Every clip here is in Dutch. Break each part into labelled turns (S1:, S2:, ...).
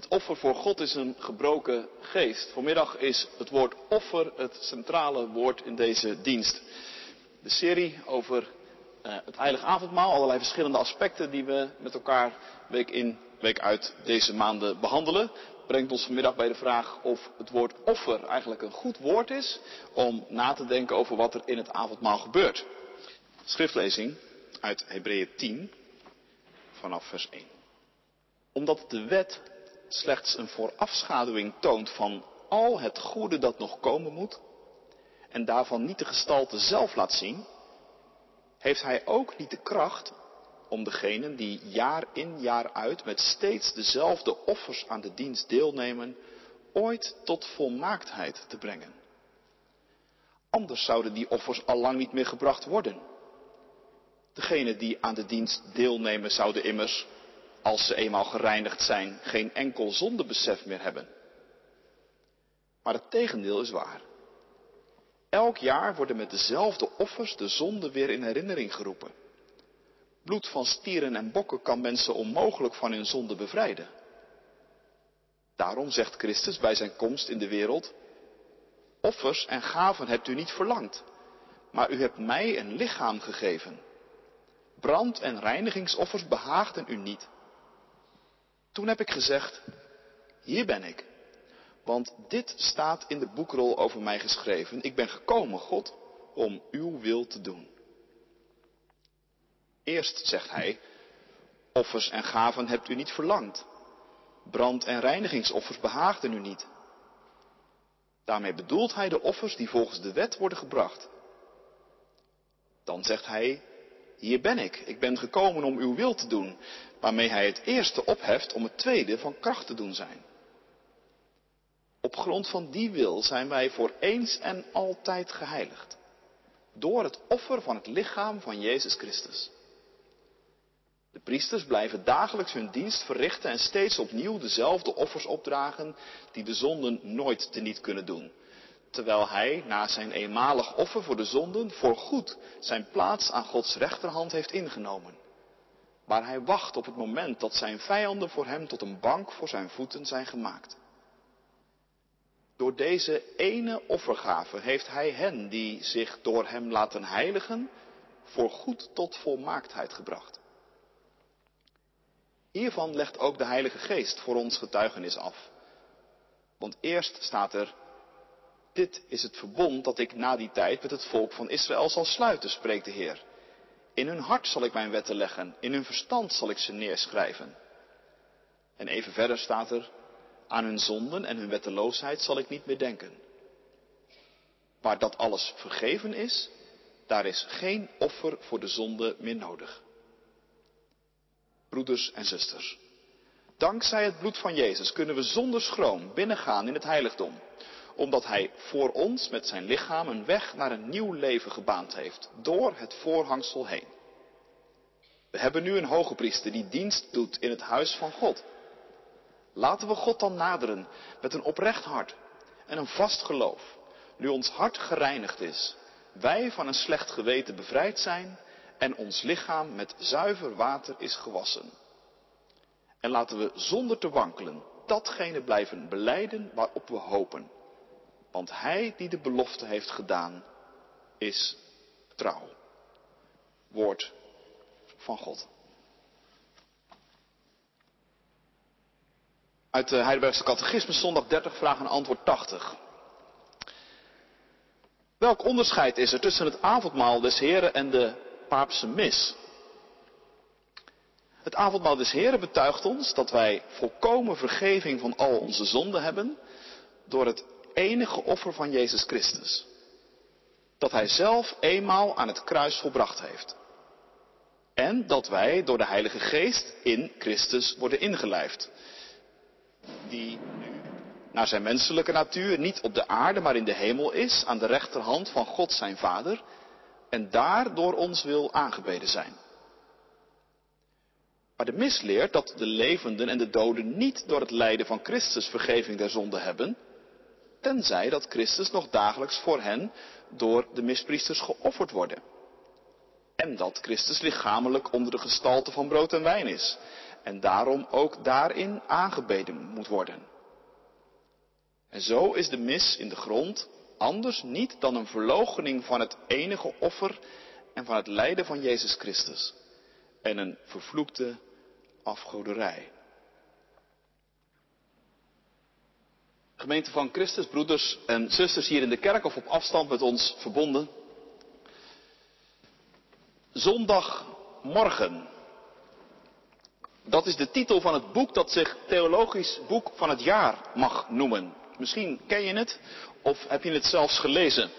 S1: Het offer voor God is een gebroken geest. Vanmiddag is het woord offer het centrale woord in deze dienst. De serie over uh, het heilige avondmaal, allerlei verschillende aspecten die we met elkaar week in, week uit deze maanden behandelen, brengt ons vanmiddag bij de vraag of het woord offer eigenlijk een goed woord is om na te denken over wat er in het avondmaal gebeurt. Schriftlezing uit Hebreeën 10 vanaf vers 1. Omdat de wet slechts een voorafschaduwing toont van al het goede dat nog komen moet en daarvan niet de gestalte zelf laat zien, heeft hij ook niet de kracht om degenen die jaar in jaar uit met steeds dezelfde offers aan de dienst deelnemen, ooit tot volmaaktheid te brengen. Anders zouden die offers al lang niet meer gebracht worden. Degenen die aan de dienst deelnemen zouden immers als ze eenmaal gereinigd zijn, geen enkel zondebesef meer hebben. Maar het tegendeel is waar. Elk jaar worden met dezelfde offers de zonden weer in herinnering geroepen. Bloed van stieren en bokken kan mensen onmogelijk van hun zonde bevrijden. Daarom zegt Christus bij zijn komst in de wereld, offers en gaven hebt u niet verlangd, maar u hebt mij een lichaam gegeven. Brand- en reinigingsoffers behaagden u niet. Toen heb ik gezegd, hier ben ik. Want dit staat in de boekrol over mij geschreven. Ik ben gekomen, God, om uw wil te doen. Eerst zegt hij, offers en gaven hebt u niet verlangd. Brand- en reinigingsoffers behaagden u niet. Daarmee bedoelt hij de offers die volgens de wet worden gebracht. Dan zegt hij, hier ben ik, ik ben gekomen om uw wil te doen, waarmee hij het eerste opheft om het tweede van kracht te doen zijn. Op grond van die wil zijn wij voor eens en altijd geheiligd. Door het offer van het lichaam van Jezus Christus. De priesters blijven dagelijks hun dienst verrichten en steeds opnieuw dezelfde offers opdragen die de zonden nooit teniet kunnen doen terwijl hij na zijn eenmalig offer voor de zonden voorgoed zijn plaats aan Gods rechterhand heeft ingenomen. Waar hij wacht op het moment dat zijn vijanden voor hem tot een bank voor zijn voeten zijn gemaakt. Door deze ene offergave heeft hij hen die zich door hem laten heiligen, voorgoed tot volmaaktheid gebracht. Hiervan legt ook de Heilige Geest voor ons getuigenis af. Want eerst staat er, dit is het verbond dat ik na die tijd met het volk van Israël zal sluiten, spreekt de Heer. In hun hart zal ik mijn wetten leggen, in hun verstand zal ik ze neerschrijven. En even verder staat er, aan hun zonden en hun wetteloosheid zal ik niet meer denken. Waar dat alles vergeven is, daar is geen offer voor de zonde meer nodig. Broeders en zusters, dankzij het bloed van Jezus kunnen we zonder schroom binnengaan in het heiligdom omdat Hij voor ons met zijn lichaam een weg naar een nieuw leven gebaand heeft, door het voorhangsel heen. We hebben nu een hoge priester die dienst doet in het huis van God. Laten we God dan naderen met een oprecht hart en een vast geloof, nu ons hart gereinigd is, wij van een slecht geweten bevrijd zijn en ons lichaam met zuiver water is gewassen. En laten we zonder te wankelen datgene blijven beleiden waarop we hopen. Want hij die de belofte heeft gedaan, is trouw. Woord van God. Uit de Heidelbergse Catechismus, zondag 30, vraag en antwoord 80. Welk onderscheid is er tussen het avondmaal des Heren en de paapse mis? Het avondmaal des Heren betuigt ons dat wij volkomen vergeving van al onze zonden hebben door het enige offer van Jezus Christus. Dat Hij zelf eenmaal aan het kruis volbracht heeft. En dat wij door de Heilige Geest in Christus worden ingelijfd. Die nu naar zijn menselijke natuur niet op de aarde, maar in de hemel is, aan de rechterhand van God zijn Vader, en daar door ons wil aangebeden zijn. Maar de mis leert dat de levenden en de doden niet door het lijden van Christus vergeving der zonde hebben, tenzij dat Christus nog dagelijks voor hen door de mispriesters geofferd worden. En dat Christus lichamelijk onder de gestalte van brood en wijn is. en daarom ook daarin aangebeden moet worden. En zo is de mis in de grond anders niet dan een verloochening van het enige offer en van het lijden van Jezus Christus en een vervloekte afgoderij. Gemeente van Christus, broeders en zusters hier in de kerk of op afstand met ons verbonden. Zondagmorgen. Dat is de titel van het boek dat zich theologisch boek van het jaar mag noemen. Misschien ken je het of heb je het zelfs gelezen.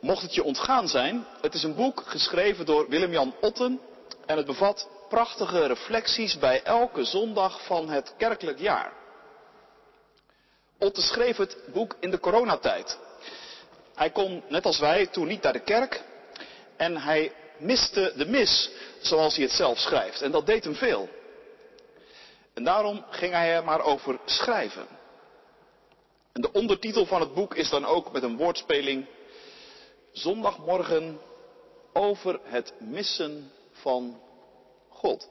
S1: Mocht het je ontgaan zijn, het is een boek geschreven door Willem-Jan Otten en het bevat prachtige reflecties bij elke zondag van het kerkelijk jaar. Otten schreef het boek in de coronatijd. Hij kon, net als wij, toen niet naar de kerk en hij miste de mis, zoals hij het zelf schrijft. En dat deed hem veel. En daarom ging hij er maar over schrijven. En de ondertitel van het boek is dan ook met een woordspeling Zondagmorgen over het missen van God.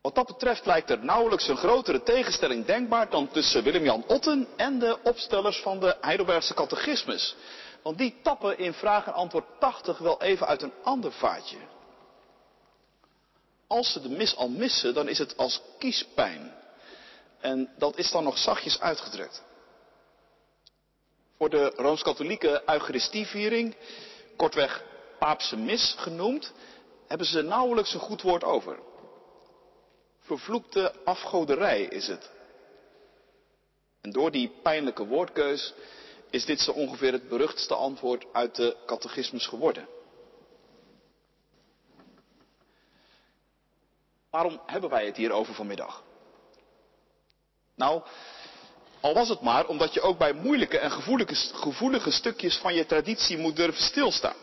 S1: Wat dat betreft lijkt er nauwelijks een grotere tegenstelling denkbaar dan tussen Willem-Jan Otten en de opstellers van de Heidelbergse catechismus. Want die tappen in vraag en antwoord 80 wel even uit een ander vaatje. Als ze de mis al missen, dan is het als kiespijn. En dat is dan nog zachtjes uitgedrukt. Voor de Rooms-Katholieke Eucharistieviering, kortweg Paapse Mis genoemd, hebben ze nauwelijks een goed woord over. Vervloekte afgoderij is het. En door die pijnlijke woordkeus is dit zo ongeveer het beruchtste antwoord uit de catechismus geworden. Waarom hebben wij het hier over vanmiddag? Nou, al was het maar omdat je ook bij moeilijke en gevoelige, gevoelige stukjes van je traditie moet durven stilstaan.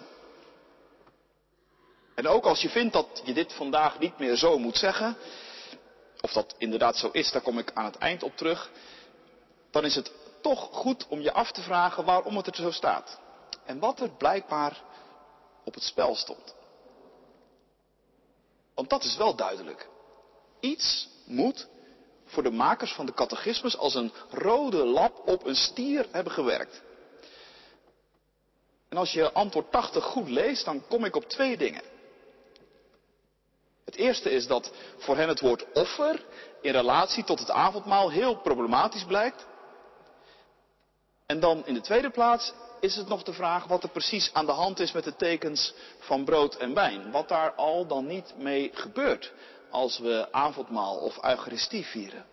S1: En ook als je vindt dat je dit vandaag niet meer zo moet zeggen, of dat inderdaad zo is, daar kom ik aan het eind op terug, dan is het toch goed om je af te vragen waarom het er zo staat. En wat er blijkbaar op het spel stond. Want dat is wel duidelijk. Iets moet voor de makers van de catechismus als een rode lap op een stier hebben gewerkt. En als je antwoord 80 goed leest, dan kom ik op twee dingen. Het eerste is dat voor hen het woord offer in relatie tot het avondmaal heel problematisch blijkt. En dan in de tweede plaats is het nog de vraag wat er precies aan de hand is met de tekens van brood en wijn. Wat daar al dan niet mee gebeurt als we avondmaal of eucharistie vieren.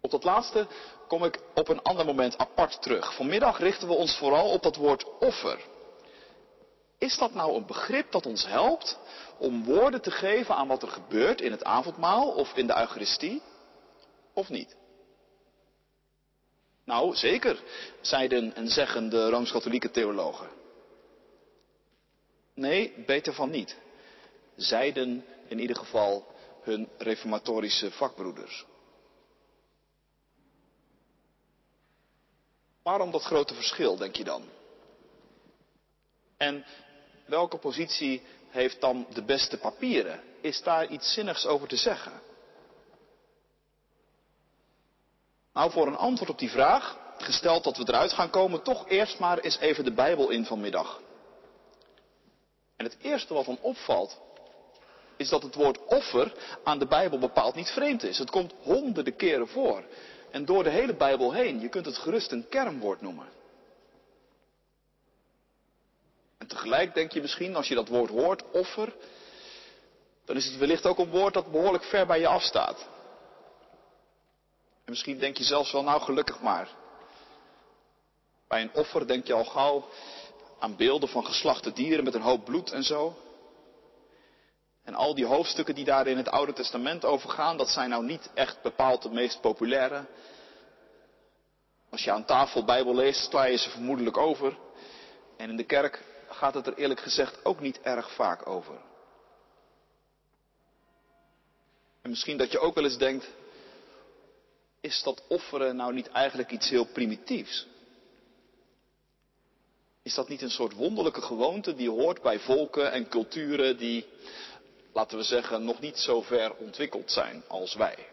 S1: Op dat laatste kom ik op een ander moment apart terug. Vanmiddag richten we ons vooral op dat woord offer. Is dat nou een begrip dat ons helpt om woorden te geven aan wat er gebeurt in het avondmaal of in de Eucharistie? Of niet? Nou, zeker, zeiden en zeggen de Rooms-Katholieke theologen. Nee, beter van niet. Zeiden in ieder geval hun reformatorische vakbroeders. Waarom dat grote verschil, denk je dan? En welke positie heeft dan de beste papieren? Is daar iets zinnigs over te zeggen? Nou, voor een antwoord op die vraag, gesteld dat we eruit gaan komen, toch eerst maar eens even de Bijbel in vanmiddag. En het eerste wat dan opvalt, is dat het woord offer aan de Bijbel bepaald niet vreemd is. Het komt honderden keren voor. En door de hele Bijbel heen. Je kunt het gerust een kernwoord noemen. En tegelijk denk je misschien, als je dat woord hoort, offer, dan is het wellicht ook een woord dat behoorlijk ver bij je afstaat. En misschien denk je zelfs wel, nou gelukkig maar. Bij een offer denk je al gauw aan beelden van geslachte dieren met een hoop bloed en zo. En al die hoofdstukken die daar in het Oude Testament over gaan, dat zijn nou niet echt bepaald de meest populaire. Als je aan tafel Bijbel leest, sla je ze vermoedelijk over. En in de kerk gaat het er eerlijk gezegd ook niet erg vaak over. En misschien dat je ook wel eens denkt, is dat offeren nou niet eigenlijk iets heel primitiefs? Is dat niet een soort wonderlijke gewoonte die hoort bij volken en culturen die, laten we zeggen, nog niet zo ver ontwikkeld zijn als wij?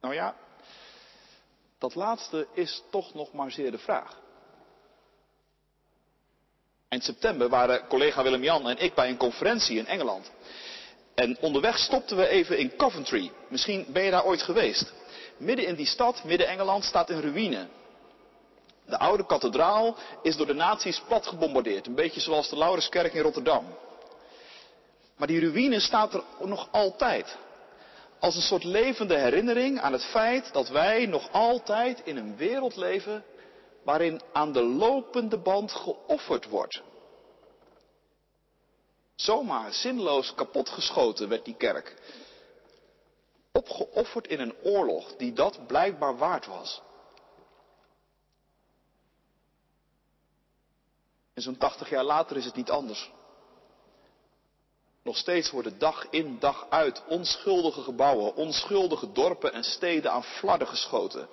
S1: Nou ja, dat laatste is toch nog maar zeer de vraag. Eind september waren collega Willem-Jan en ik bij een conferentie in Engeland. En onderweg stopten we even in Coventry. Misschien ben je daar ooit geweest. Midden in die stad, midden Engeland, staat een ruïne. De oude kathedraal is door de nazi's plat gebombardeerd. Een beetje zoals de Laurenskerk in Rotterdam. Maar die ruïne staat er nog altijd. Als een soort levende herinnering aan het feit dat wij nog altijd in een wereld leven waarin aan de lopende band geofferd wordt. Zomaar zinloos kapotgeschoten werd die kerk. Opgeofferd in een oorlog die dat blijkbaar waard was. En zo'n tachtig jaar later is het niet anders. Nog steeds worden dag in dag uit onschuldige gebouwen, onschuldige dorpen en steden aan flarden geschoten.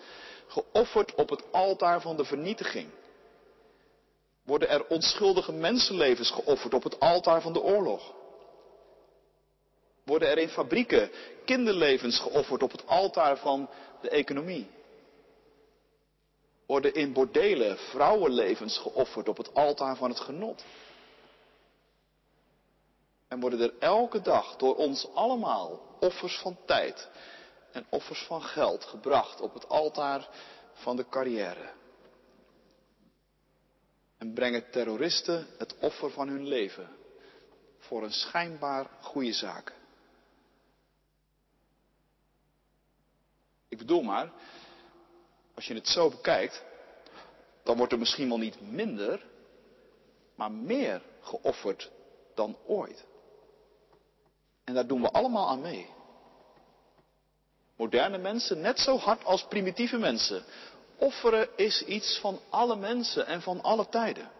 S1: Geofferd op het altaar van de vernietiging. Worden er onschuldige mensenlevens geofferd op het altaar van de oorlog. Worden er in fabrieken kinderlevens geofferd op het altaar van de economie. Worden in bordelen vrouwenlevens geofferd op het altaar van het genot. En worden er elke dag door ons allemaal offers van tijd en offers van geld gebracht op het altaar van de carrière. En brengen terroristen het offer van hun leven voor een schijnbaar goede zaak. Ik bedoel maar, als je het zo bekijkt, dan wordt er misschien wel niet minder, maar meer geofferd dan ooit. En daar doen we allemaal aan mee. Moderne mensen net zo hard als primitieve mensen. Offeren is iets van alle mensen en van alle tijden.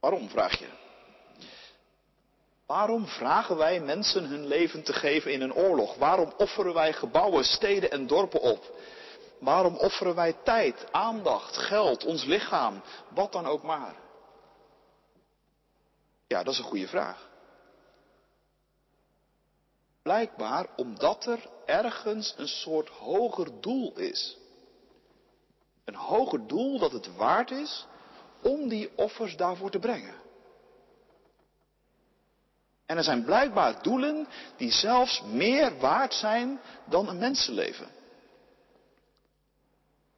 S1: Waarom, vraag je? Waarom vragen wij mensen hun leven te geven in een oorlog? Waarom offeren wij gebouwen, steden en dorpen op? Waarom offeren wij tijd, aandacht, geld, ons lichaam, wat dan ook maar? Ja, dat is een goede vraag. Blijkbaar omdat er ergens een soort hoger doel is. Een hoger doel dat het waard is om die offers daarvoor te brengen. En er zijn blijkbaar doelen die zelfs meer waard zijn dan een mensenleven.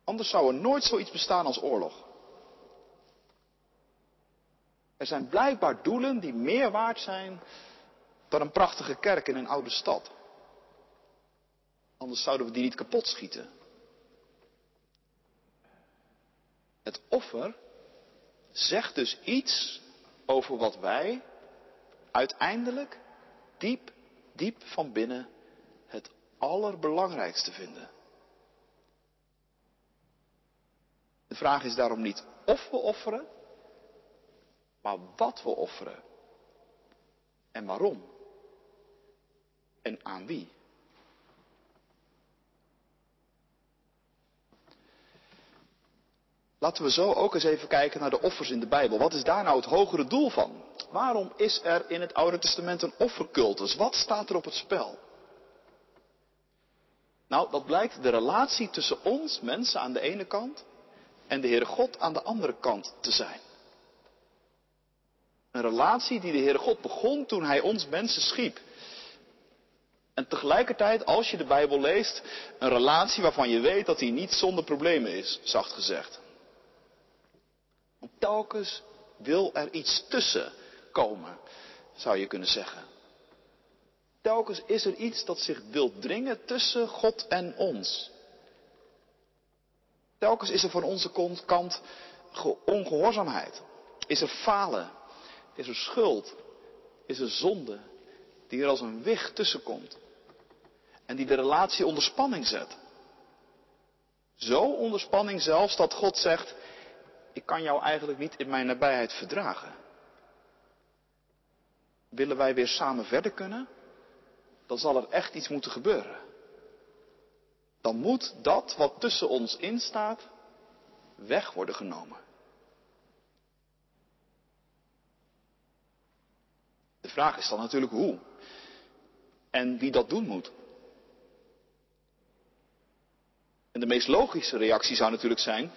S1: Anders zou er nooit zoiets bestaan als oorlog. Er zijn blijkbaar doelen die meer waard zijn dan een prachtige kerk in een oude stad. Anders zouden we die niet kapot schieten. Het offer zegt dus iets over wat wij uiteindelijk diep, diep van binnen het allerbelangrijkste vinden. De vraag is daarom niet of we offeren, maar wat we offeren. En waarom. En aan wie. Laten we zo ook eens even kijken naar de offers in de Bijbel. Wat is daar nou het hogere doel van? Waarom is er in het Oude Testament een offercultus? Wat staat er op het spel? Nou, dat blijkt de relatie tussen ons, mensen aan de ene kant, en de Heere God aan de andere kant te zijn. Een relatie die de Heere God begon toen Hij ons mensen schiep. En tegelijkertijd, als je de Bijbel leest, een relatie waarvan je weet dat die niet zonder problemen is, zacht gezegd. Want telkens wil er iets tussen komen, zou je kunnen zeggen. Telkens is er iets dat zich wil dringen tussen God en ons. Telkens is er van onze kant ongehoorzaamheid. Is er falen. Is er schuld. Is er zonde. Die er als een wicht tussenkomt. En die de relatie onder spanning zet. Zo onder spanning zelfs dat God zegt, ik kan jou eigenlijk niet in mijn nabijheid verdragen. Willen wij weer samen verder kunnen? Dan zal er echt iets moeten gebeuren. dan moet dat wat tussen ons instaat weg worden genomen. Vraag is dan natuurlijk hoe en wie dat doen moet. En de meest logische reactie zou natuurlijk zijn,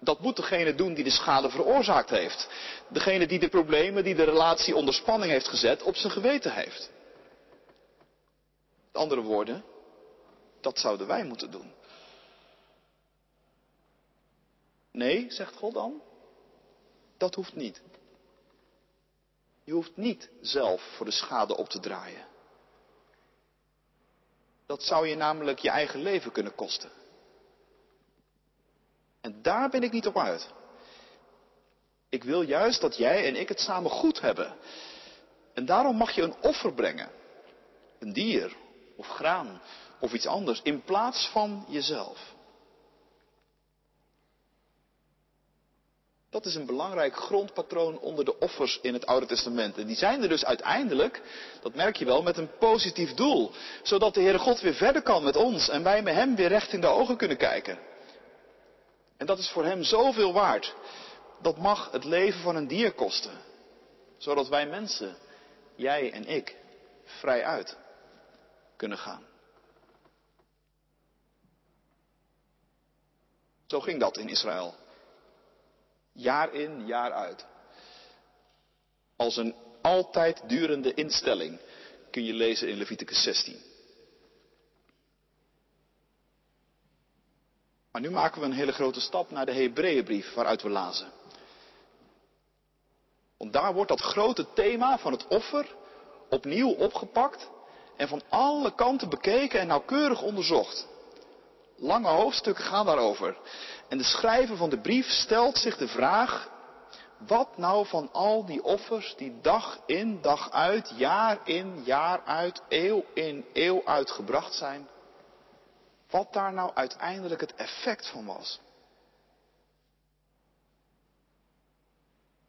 S1: dat moet degene doen die de schade veroorzaakt heeft. Degene die de problemen, die de relatie onder spanning heeft gezet, op zijn geweten heeft. Met andere woorden, dat zouden wij moeten doen. Nee, zegt God dan, dat hoeft niet. Je hoeft niet zelf voor de schade op te draaien. Dat zou je namelijk je eigen leven kunnen kosten. En daar ben ik niet op uit. Ik wil juist dat jij en ik het samen goed hebben. En daarom mag je een offer brengen. Een dier of graan of iets anders in plaats van jezelf. Dat is een belangrijk grondpatroon onder de offers in het Oude Testament. En die zijn er dus uiteindelijk, dat merk je wel, met een positief doel. Zodat de Heere God weer verder kan met ons en wij met Hem weer recht in de ogen kunnen kijken. En dat is voor Hem zoveel waard. Dat mag het leven van een dier kosten. Zodat wij mensen, jij en ik, vrij uit kunnen gaan. Zo ging dat in Israël. Jaar in, jaar uit. Als een altijd durende instelling kun je lezen in Leviticus 16. Maar nu maken we een hele grote stap naar de Hebreeënbrief waaruit we lazen. Want daar wordt dat grote thema van het offer opnieuw opgepakt en van alle kanten bekeken en nauwkeurig onderzocht. Lange hoofdstukken gaan daarover. En de schrijver van de brief stelt zich de vraag, wat nou van al die offers die dag in, dag uit, jaar in, jaar uit, eeuw in, eeuw uit gebracht zijn, wat daar nou uiteindelijk het effect van was?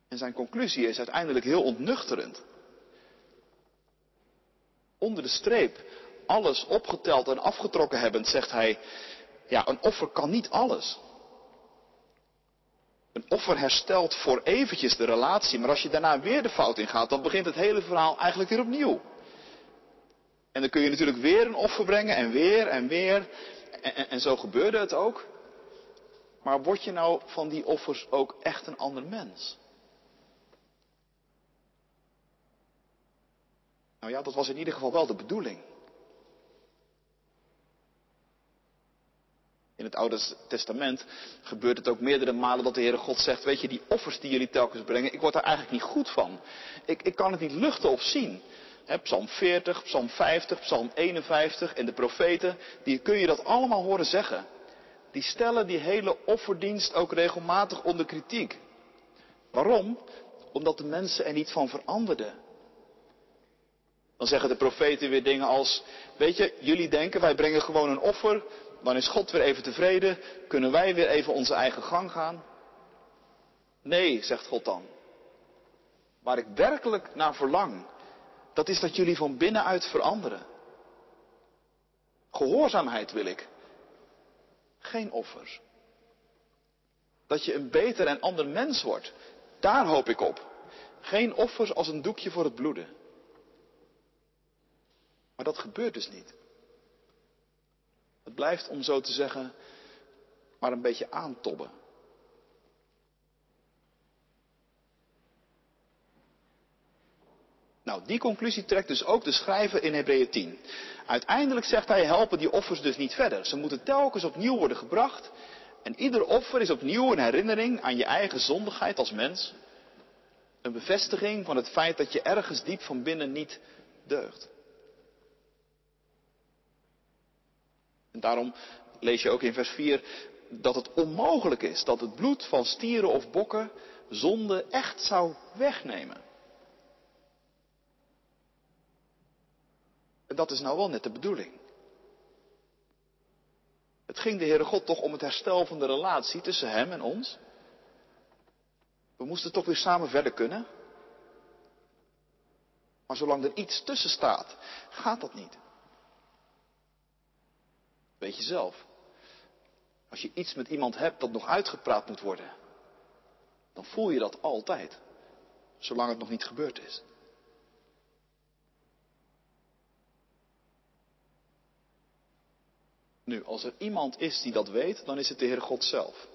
S1: En zijn conclusie is uiteindelijk heel ontnuchterend. Onder de streep, alles opgeteld en afgetrokken hebbend, zegt hij, ja, een offer kan niet alles. Een offer herstelt voor eventjes de relatie, maar als je daarna weer de fout ingaat, dan begint het hele verhaal eigenlijk weer opnieuw. En dan kun je natuurlijk weer een offer brengen en weer en weer. En zo gebeurde het ook. Maar word je nou van die offers ook echt een ander mens? Nou ja, dat was in ieder geval wel de bedoeling. In het Oude Testament gebeurt het ook meerdere malen dat de Heere God zegt, weet je, die offers die jullie telkens brengen, ik word daar eigenlijk niet goed van. Ik, ik kan het niet luchten of zien. psalm 40, Psalm 50, Psalm 51 en de profeten, die kun je dat allemaal horen zeggen. Die stellen die hele offerdienst ook regelmatig onder kritiek. Waarom? Omdat de mensen er niet van veranderden. Dan zeggen de profeten weer dingen als, weet je, jullie denken wij brengen gewoon een offer, dan is God weer even tevreden, kunnen wij weer even onze eigen gang gaan. Nee, zegt God dan. Waar ik werkelijk naar verlang, dat is dat jullie van binnenuit veranderen. Gehoorzaamheid wil ik. Geen offers. Dat je een beter en ander mens wordt. Daar hoop ik op. Geen offers als een doekje voor het bloeden. Maar dat gebeurt dus niet. Het blijft, om zo te zeggen, maar een beetje aantobben. Nou, die conclusie trekt dus ook de schrijver in Hebreeën 10. Uiteindelijk zegt hij, helpen die offers dus niet verder. Ze moeten telkens opnieuw worden gebracht. En ieder offer is opnieuw een herinnering aan je eigen zondigheid als mens. Een bevestiging van het feit dat je ergens diep van binnen niet deugt. En daarom lees je ook in vers 4 dat het onmogelijk is dat het bloed van stieren of bokken zonde echt zou wegnemen. En dat is nou wel net de bedoeling. Het ging de Heere God toch om het herstel van de relatie tussen Hem en ons. We moesten toch weer samen verder kunnen. Maar zolang er iets tussen staat, gaat dat niet. Weet je zelf. Als je iets met iemand hebt dat nog uitgepraat moet worden, dan voel je dat altijd, zolang het nog niet gebeurd is. Nu, als er iemand is die dat weet, dan is het de Heer God zelf.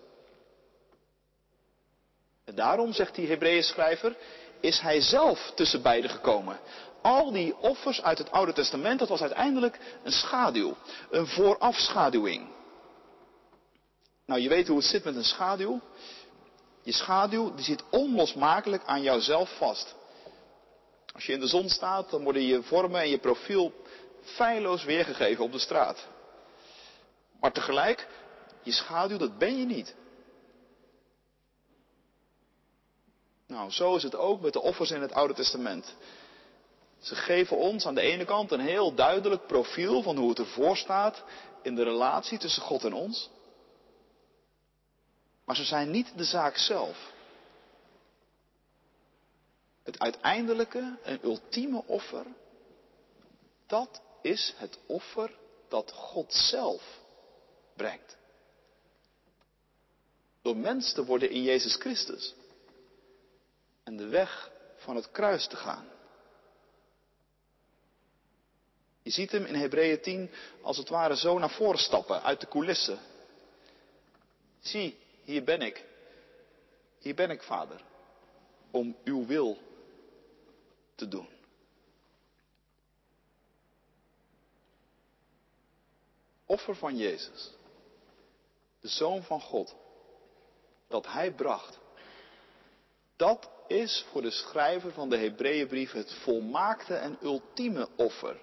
S1: En daarom, zegt die Hebreeën schrijver, is hij zelf tussen beiden gekomen. Al die offers uit het Oude Testament, dat was uiteindelijk een schaduw, een voorafschaduwing. Nou, je weet hoe het zit met een schaduw. Je schaduw die zit onlosmakelijk aan jouzelf vast. Als je in de zon staat, dan worden je vormen en je profiel feilloos weergegeven op de straat. Maar tegelijk, je schaduw, dat ben je niet. Nou, zo is het ook met de offers in het Oude Testament. Ze geven ons aan de ene kant een heel duidelijk profiel van hoe het ervoor staat in de relatie tussen God en ons. Maar ze zijn niet de zaak zelf. Het uiteindelijke en ultieme offer, dat is het offer dat God zelf brengt. Door mens te worden in Jezus Christus en de weg van het kruis te gaan. Je ziet hem in Hebreeën 10 als het ware zo naar voren stappen uit de coulissen. Zie, hier ben ik. Hier ben ik, vader, om uw wil te doen. Offer van Jezus, de Zoon van God, dat Hij bracht, dat is voor de schrijver van de Hebreeënbrief het volmaakte en ultieme offer.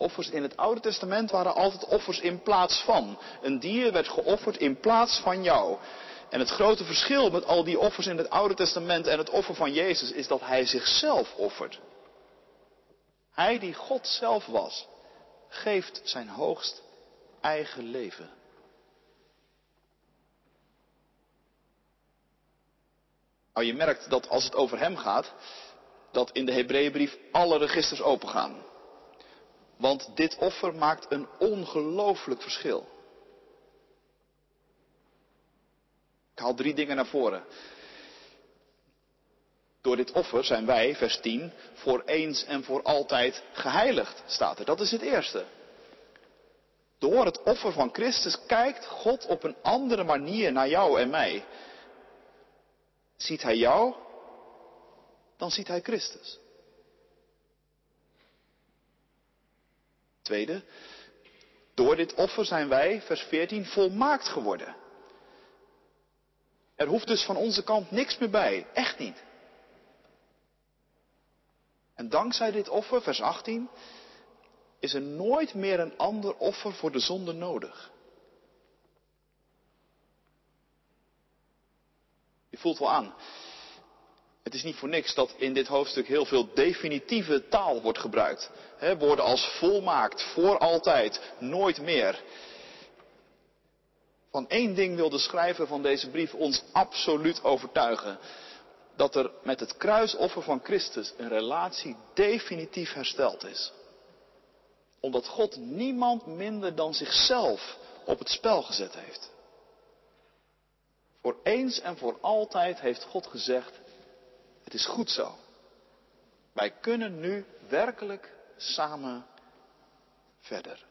S1: Offers in het Oude Testament waren altijd offers in plaats van. Een dier werd geofferd in plaats van jou. En het grote verschil met al die offers in het Oude Testament en het offer van Jezus is dat hij zichzelf offert. Hij die God zelf was, geeft zijn hoogst eigen leven. Nou, je merkt dat als het over hem gaat, dat in de Hebreeënbrief alle registers opengaan. Want dit offer maakt een ongelooflijk verschil. Ik haal drie dingen naar voren. Door dit offer zijn wij, vers 10, voor eens en voor altijd geheiligd, staat er. Dat is het eerste. Door het offer van Christus kijkt God op een andere manier naar jou en mij. Ziet hij jou, dan ziet hij Christus. Tweede, door dit offer zijn wij, vers 14, volmaakt geworden. Er hoeft dus van onze kant niks meer bij, echt niet. En dankzij dit offer, vers 18, is er nooit meer een ander offer voor de zonde nodig. Je voelt wel aan. Het is niet voor niks dat in dit hoofdstuk heel veel definitieve taal wordt gebruikt. woorden als volmaakt, voor altijd, nooit meer. Van één ding wil de schrijver van deze brief ons absoluut overtuigen. Dat er met het kruisoffer van Christus een relatie definitief hersteld is. Omdat God niemand minder dan zichzelf op het spel gezet heeft. Voor eens en voor altijd heeft God gezegd, het is goed zo. Wij kunnen nu werkelijk samen verder.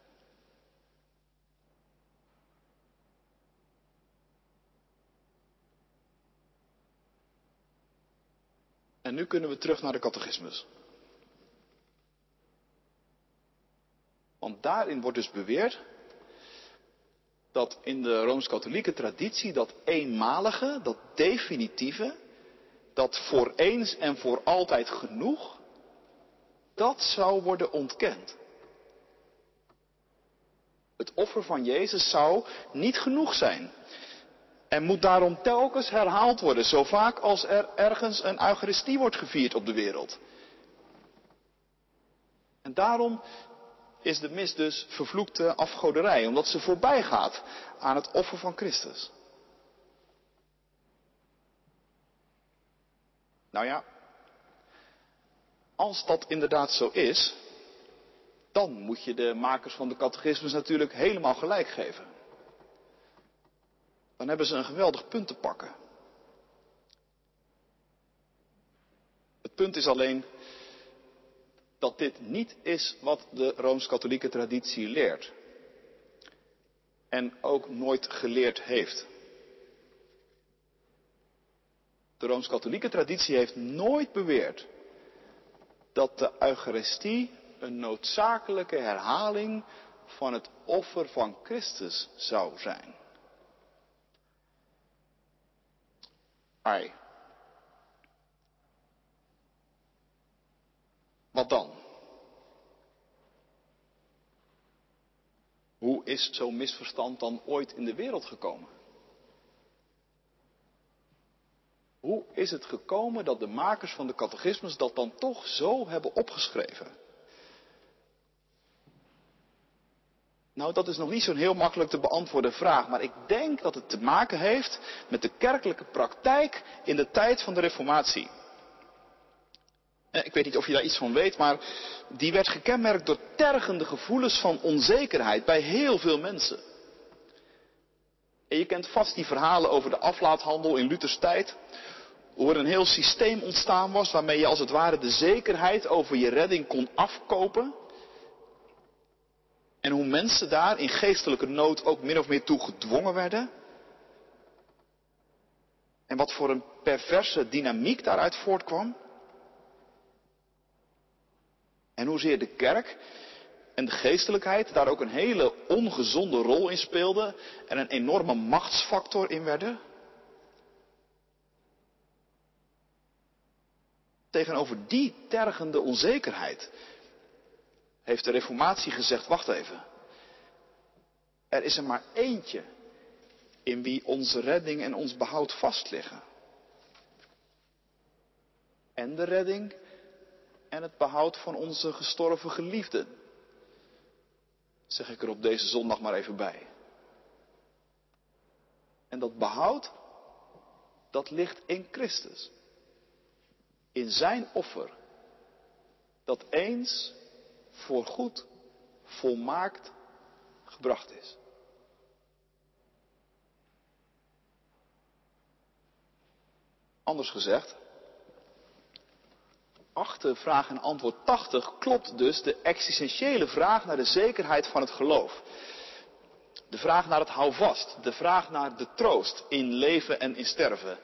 S1: En nu kunnen we terug naar de catechismus. Want daarin wordt dus beweerd dat in de rooms-katholieke traditie dat eenmalige, dat definitieve, dat voor eens en voor altijd genoeg, dat zou worden ontkend. Het offer van Jezus zou niet genoeg zijn. En moet daarom telkens herhaald worden, zo vaak als er ergens een Eucharistie wordt gevierd op de wereld. En daarom is de mis dus vervloekte afgoderij, omdat ze voorbij gaat aan het offer van Christus. Nou ja, als dat inderdaad zo is, dan moet je de makers van de catechismus natuurlijk helemaal gelijk geven. Dan hebben ze een geweldig punt te pakken. Het punt is alleen dat dit niet is wat de rooms-katholieke traditie leert. En ook nooit geleerd heeft. De rooms-katholieke traditie heeft nooit beweerd dat de Eucharistie een noodzakelijke herhaling van het offer van Christus zou zijn. Ai. Wat dan? Hoe is zo'n misverstand dan ooit in de wereld gekomen? Hoe is het gekomen dat de makers van de catechismus dat dan toch zo hebben opgeschreven? Nou, dat is nog niet zo'n heel makkelijk te beantwoorden vraag, maar ik denk dat het te maken heeft met de kerkelijke praktijk in de tijd van de Reformatie. Eh, ik weet niet of je daar iets van weet, maar die werd gekenmerkt door tergende gevoelens van onzekerheid bij heel veel mensen. En je kent vast die verhalen over de aflaathandel in Luthers tijd. Hoe er een heel systeem ontstaan was waarmee je als het ware de zekerheid over je redding kon afkopen. En hoe mensen daar in geestelijke nood ook min of meer toe gedwongen werden. En wat voor een perverse dynamiek daaruit voortkwam. En hoezeer de kerk en de geestelijkheid daar ook een hele ongezonde rol in speelden en een enorme machtsfactor in werden. Tegenover die tergende onzekerheid heeft de Reformatie gezegd, wacht even. Er is er maar eentje in wie onze redding en ons behoud vastliggen. En de redding en het behoud van onze gestorven geliefden. Zeg ik er op deze zondag maar even bij. En dat behoud, dat ligt in Christus. In zijn offer. Dat eens voor goed volmaakt gebracht is. Anders gezegd, achter vraag en antwoord 80 klopt dus de existentiële vraag naar de zekerheid van het geloof. De vraag naar het houvast, de vraag naar de troost in leven en in sterven.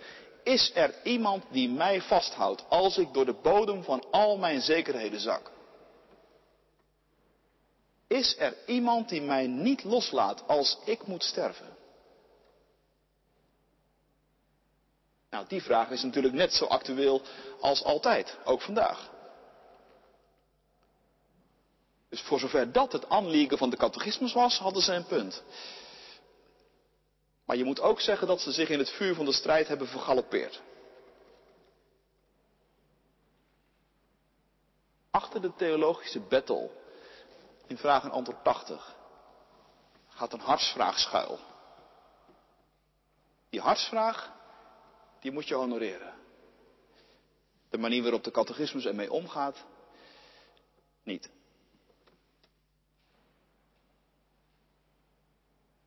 S1: Is er iemand die mij vasthoudt als ik door de bodem van al mijn zekerheden zak? Is er iemand die mij niet loslaat als ik moet sterven? Nou, die vraag is natuurlijk net zo actueel als altijd, ook vandaag. Dus voor zover dat het aanliegen van de catechismus was, hadden ze een punt. Maar je moet ook zeggen dat ze zich in het vuur van de strijd hebben vergalopeerd. Achter de theologische battle in vraag en antwoord 80 gaat een hartsvraag schuil. Die hartsvraag, die moet je honoreren. De manier waarop de catechismus ermee omgaat, niet.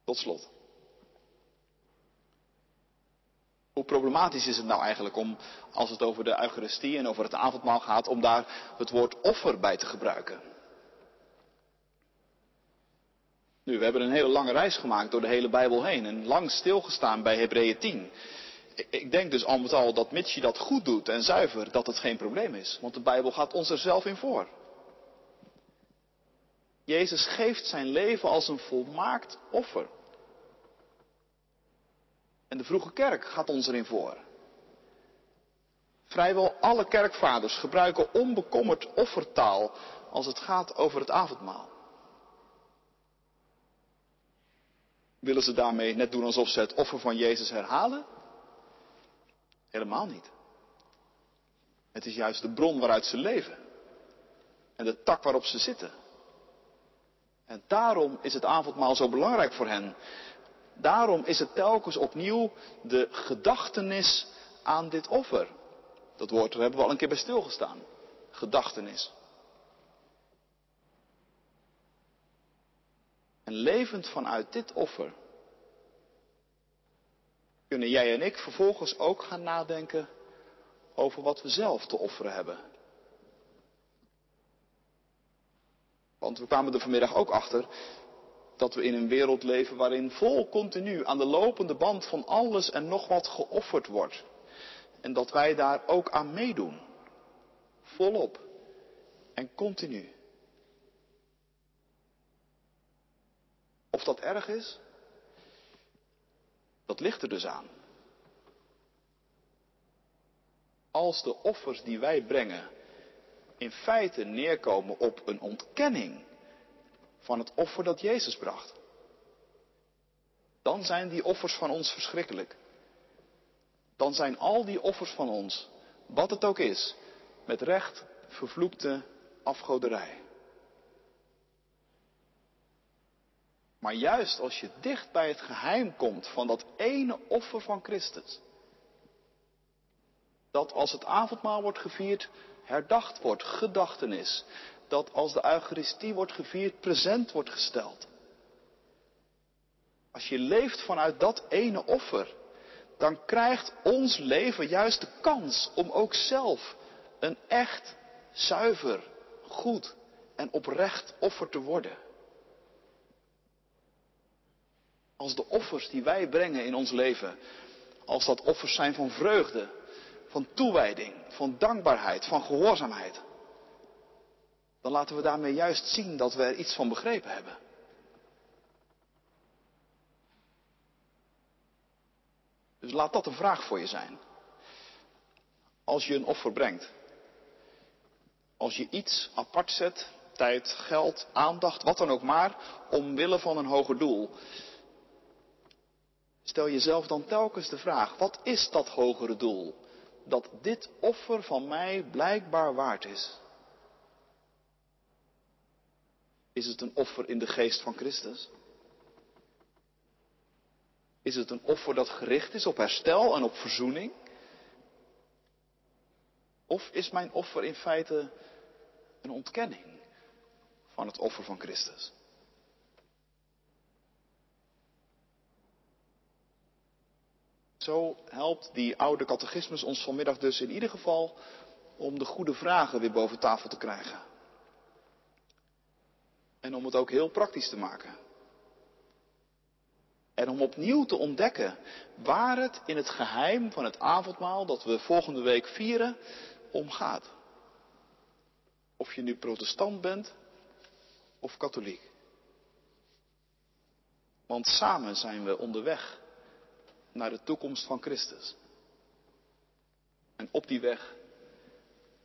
S1: Tot slot. Hoe problematisch is het nou eigenlijk om, als het over de Eucharistie en over het avondmaal gaat, om daar het woord offer bij te gebruiken? Nu, we hebben een hele lange reis gemaakt door de hele Bijbel heen en lang stilgestaan bij Hebreeën 10. Ik denk dus al met al dat mits dat goed doet en zuiver, dat het geen probleem is. Want de Bijbel gaat ons er zelf in voor. Jezus geeft zijn leven als een volmaakt offer. En de vroege kerk gaat ons erin voor. Vrijwel alle kerkvaders gebruiken onbekommerd offertaal als het gaat over het avondmaal. Willen ze daarmee net doen alsof ze het offer van Jezus herhalen? Helemaal niet. Het is juist de bron waaruit ze leven. En de tak waarop ze zitten. En daarom is het avondmaal zo belangrijk voor hen. Daarom is het telkens opnieuw de gedachtenis aan dit offer. Dat woord, hebben we al een keer bij stilgestaan. Gedachtenis. En levend vanuit dit offer kunnen jij en ik vervolgens ook gaan nadenken over wat we zelf te offeren hebben. Want we kwamen er vanmiddag ook achter dat we in een wereld leven waarin vol continu aan de lopende band van alles en nog wat geofferd wordt. En dat wij daar ook aan meedoen. Volop en continu. Of dat erg is? Dat ligt er dus aan. Als de offers die wij brengen in feite neerkomen op een ontkenning van het offer dat Jezus bracht, dan zijn die offers van ons verschrikkelijk. Dan zijn al die offers van ons, wat het ook is, met recht vervloekte afgoderij. Maar juist als je dicht bij het geheim komt van dat ene offer van Christus, dat als het avondmaal wordt gevierd, herdacht wordt, gedachtenis, dat als de Eucharistie wordt gevierd, present wordt gesteld. Als je leeft vanuit dat ene offer, dan krijgt ons leven juist de kans om ook zelf een echt, zuiver, goed en oprecht offer te worden. Als de offers die wij brengen in ons leven, als dat offers zijn van vreugde, van toewijding, van dankbaarheid, van gehoorzaamheid, dan laten we daarmee juist zien dat we er iets van begrepen hebben. Dus laat dat een vraag voor je zijn. Als je een offer brengt, als je iets apart zet, tijd, geld, aandacht, wat dan ook maar, omwille van een hoger doel, stel jezelf dan telkens de vraag, wat is dat hogere doel dat dit offer van mij blijkbaar waard is? Is het een offer in de geest van Christus? Is het een offer dat gericht is op herstel en op verzoening? Of is mijn offer in feite een ontkenning van het offer van Christus? Zo helpt die oude catechismus ons vanmiddag dus in ieder geval om de goede vragen weer boven tafel te krijgen. En om het ook heel praktisch te maken. En om opnieuw te ontdekken waar het in het geheim van het avondmaal dat we volgende week vieren om gaat. Of je nu protestant bent of katholiek. Want samen zijn we onderweg naar de toekomst van Christus. En op die weg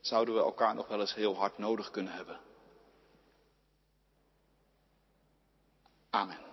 S1: zouden we elkaar nog wel eens heel hard nodig kunnen hebben. Amen.